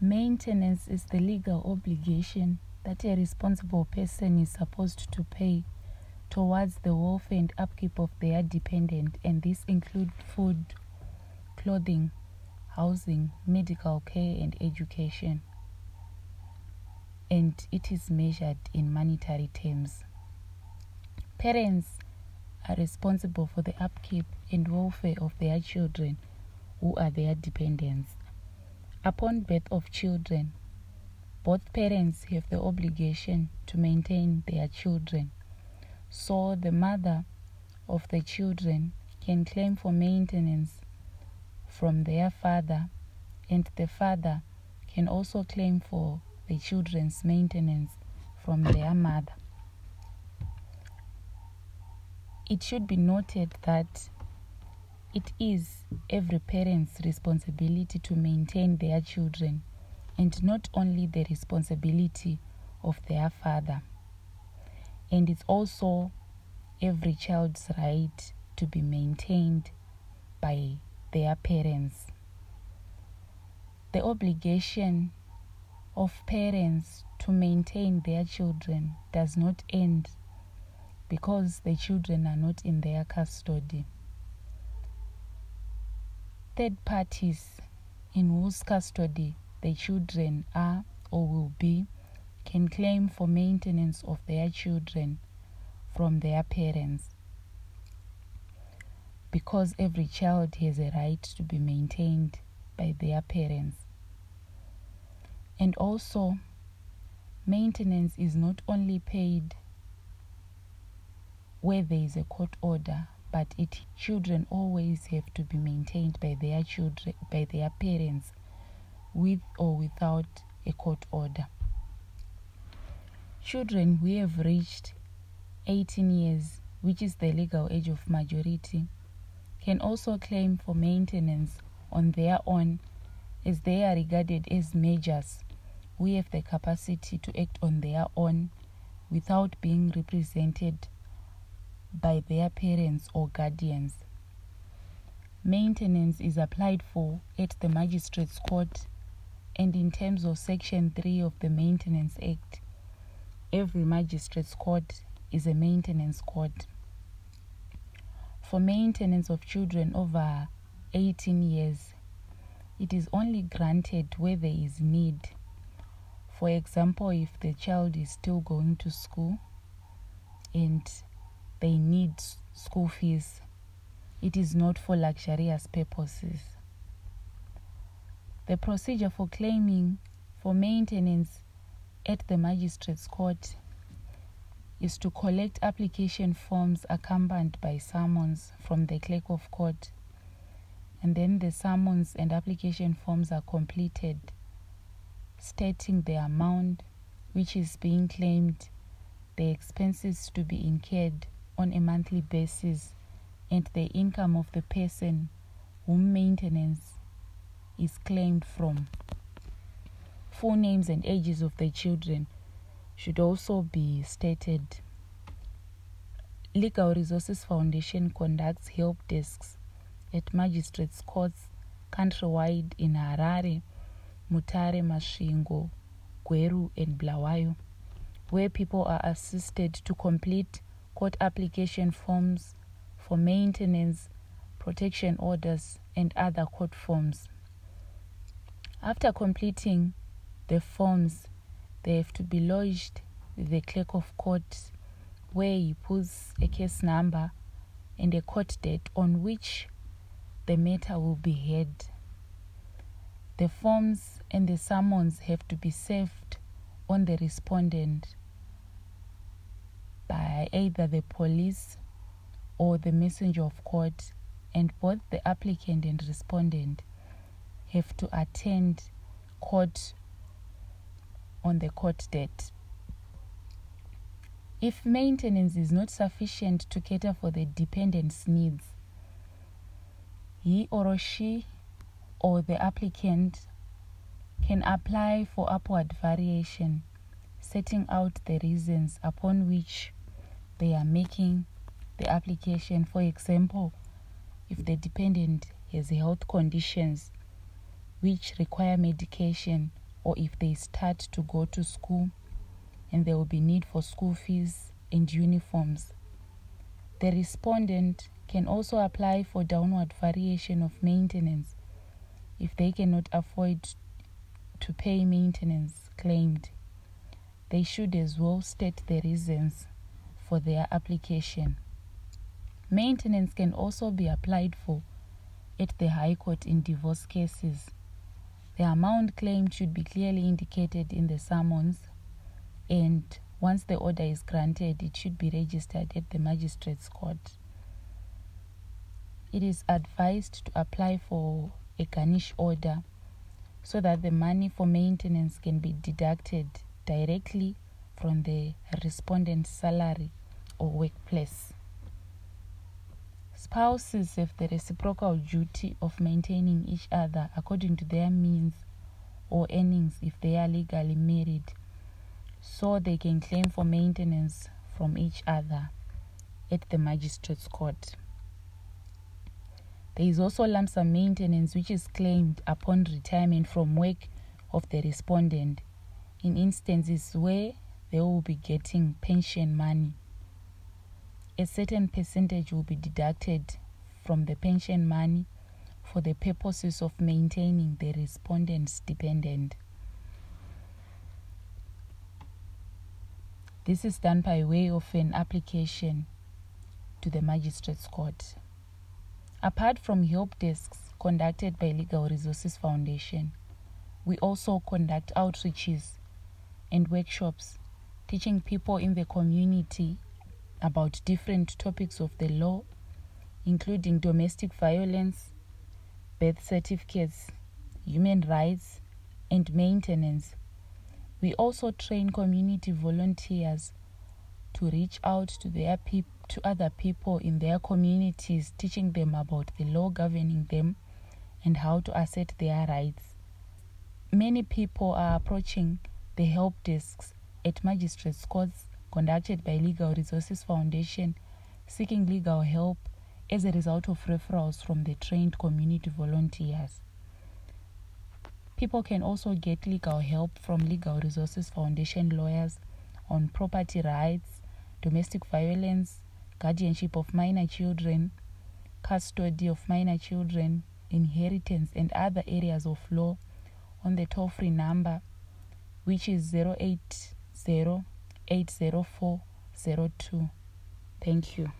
Maintenance is the legal obligation that a responsible person is supposed to pay towards the welfare and upkeep of their dependent, and this includes food, clothing, housing, medical care, and education. And it is measured in monetary terms. Parents are responsible for the upkeep and welfare of their children who are their dependents. Upon birth of children, both parents have the obligation to maintain their children. So the mother of the children can claim for maintenance from their father, and the father can also claim for the children's maintenance from their mother. It should be noted that it is every parent's responsibility to maintain their children and not only the responsibility of their father. And it's also every child's right to be maintained by their parents. The obligation of parents to maintain their children does not end because the children are not in their custody third parties in whose custody the children are or will be can claim for maintenance of their children from their parents because every child has a right to be maintained by their parents. And also, maintenance is not only paid where there is a court order, but it children always have to be maintained by their children by their parents with or without a court order. Children who have reached 18 years which is the legal age of majority can also claim for maintenance on their own as they are regarded as majors. Who have the capacity to act on their own without being represented by their parents or guardians. Maintenance is applied for at the Magistrates Court and in terms of Section 3 of the Maintenance Act, every Magistrates Court is a maintenance court. For maintenance of children over 18 years, it is only granted where there is need. For example, if the child is still going to school and they need school fees. It is not for luxurious purposes. The procedure for claiming for maintenance at the magistrate's court is to collect application forms accompanied by summons from the clerk of court. And then the summons and application forms are completed, stating the amount which is being claimed, the expenses to be incurred, on a monthly basis and the income of the person whom maintenance is claimed from. Full names and ages of the children should also be stated. Legal Resources Foundation conducts help desks at magistrates' courts countrywide in Harare, Mutare, Masvingo, Gweru, and Bulawayo, where people are assisted to complete court application forms for maintenance, protection orders, and other court forms. After completing the forms, they have to be lodged with the clerk of court where he puts a case number and a court date on which the matter will be heard. The forms and the summons have to be served on the respondent by either the police or the messenger of court, and both the applicant and respondent have to attend court on the court date. If maintenance is not sufficient to cater for the dependent's needs, he or she or the applicant can apply for upward variation, setting out the reasons upon which they are making the application. For example, if the dependent has health conditions which require medication or if they start to go to school and there will be need for school fees and uniforms. The respondent can also apply for downward variation of maintenance if they cannot afford to pay maintenance claimed. They should as well state the reasons for their application. Maintenance can also be applied for at the High Court in divorce cases. The amount claimed should be clearly indicated in the summons, and once the order is granted, it should be registered at the Magistrates Court. It is advised to apply for a garnish order so that the money for maintenance can be deducted directly from the respondent's salary or workplace. Spouses have the reciprocal duty of maintaining each other according to their means or earnings if they are legally married, so they can claim for maintenance from each other at the magistrate's court. There is also lump sum maintenance which is claimed upon retirement from work of the respondent in instances where they will be getting pension money a certain percentage will be deducted from the pension money for the purposes of maintaining the respondent's dependent. This is done by way of an application to the Magistrates Court. Apart from help desks conducted by Legal Resources Foundation, we also conduct outreaches and workshops teaching people in the community about different topics of the law, including domestic violence, birth certificates, human rights, and maintenance. We also train community volunteers to reach out to their peop- to other people in their communities, teaching them about the law governing them and how to assert their rights. Many people are approaching the help desks at magistrates' courts conducted by Legal Resources Foundation seeking legal help as a result of referrals from the trained community volunteers. People can also get legal help from Legal Resources Foundation lawyers on property rights, domestic violence, guardianship of minor children, custody of minor children, inheritance, and other areas of law on the toll free number, which is 080 80402. Thank you.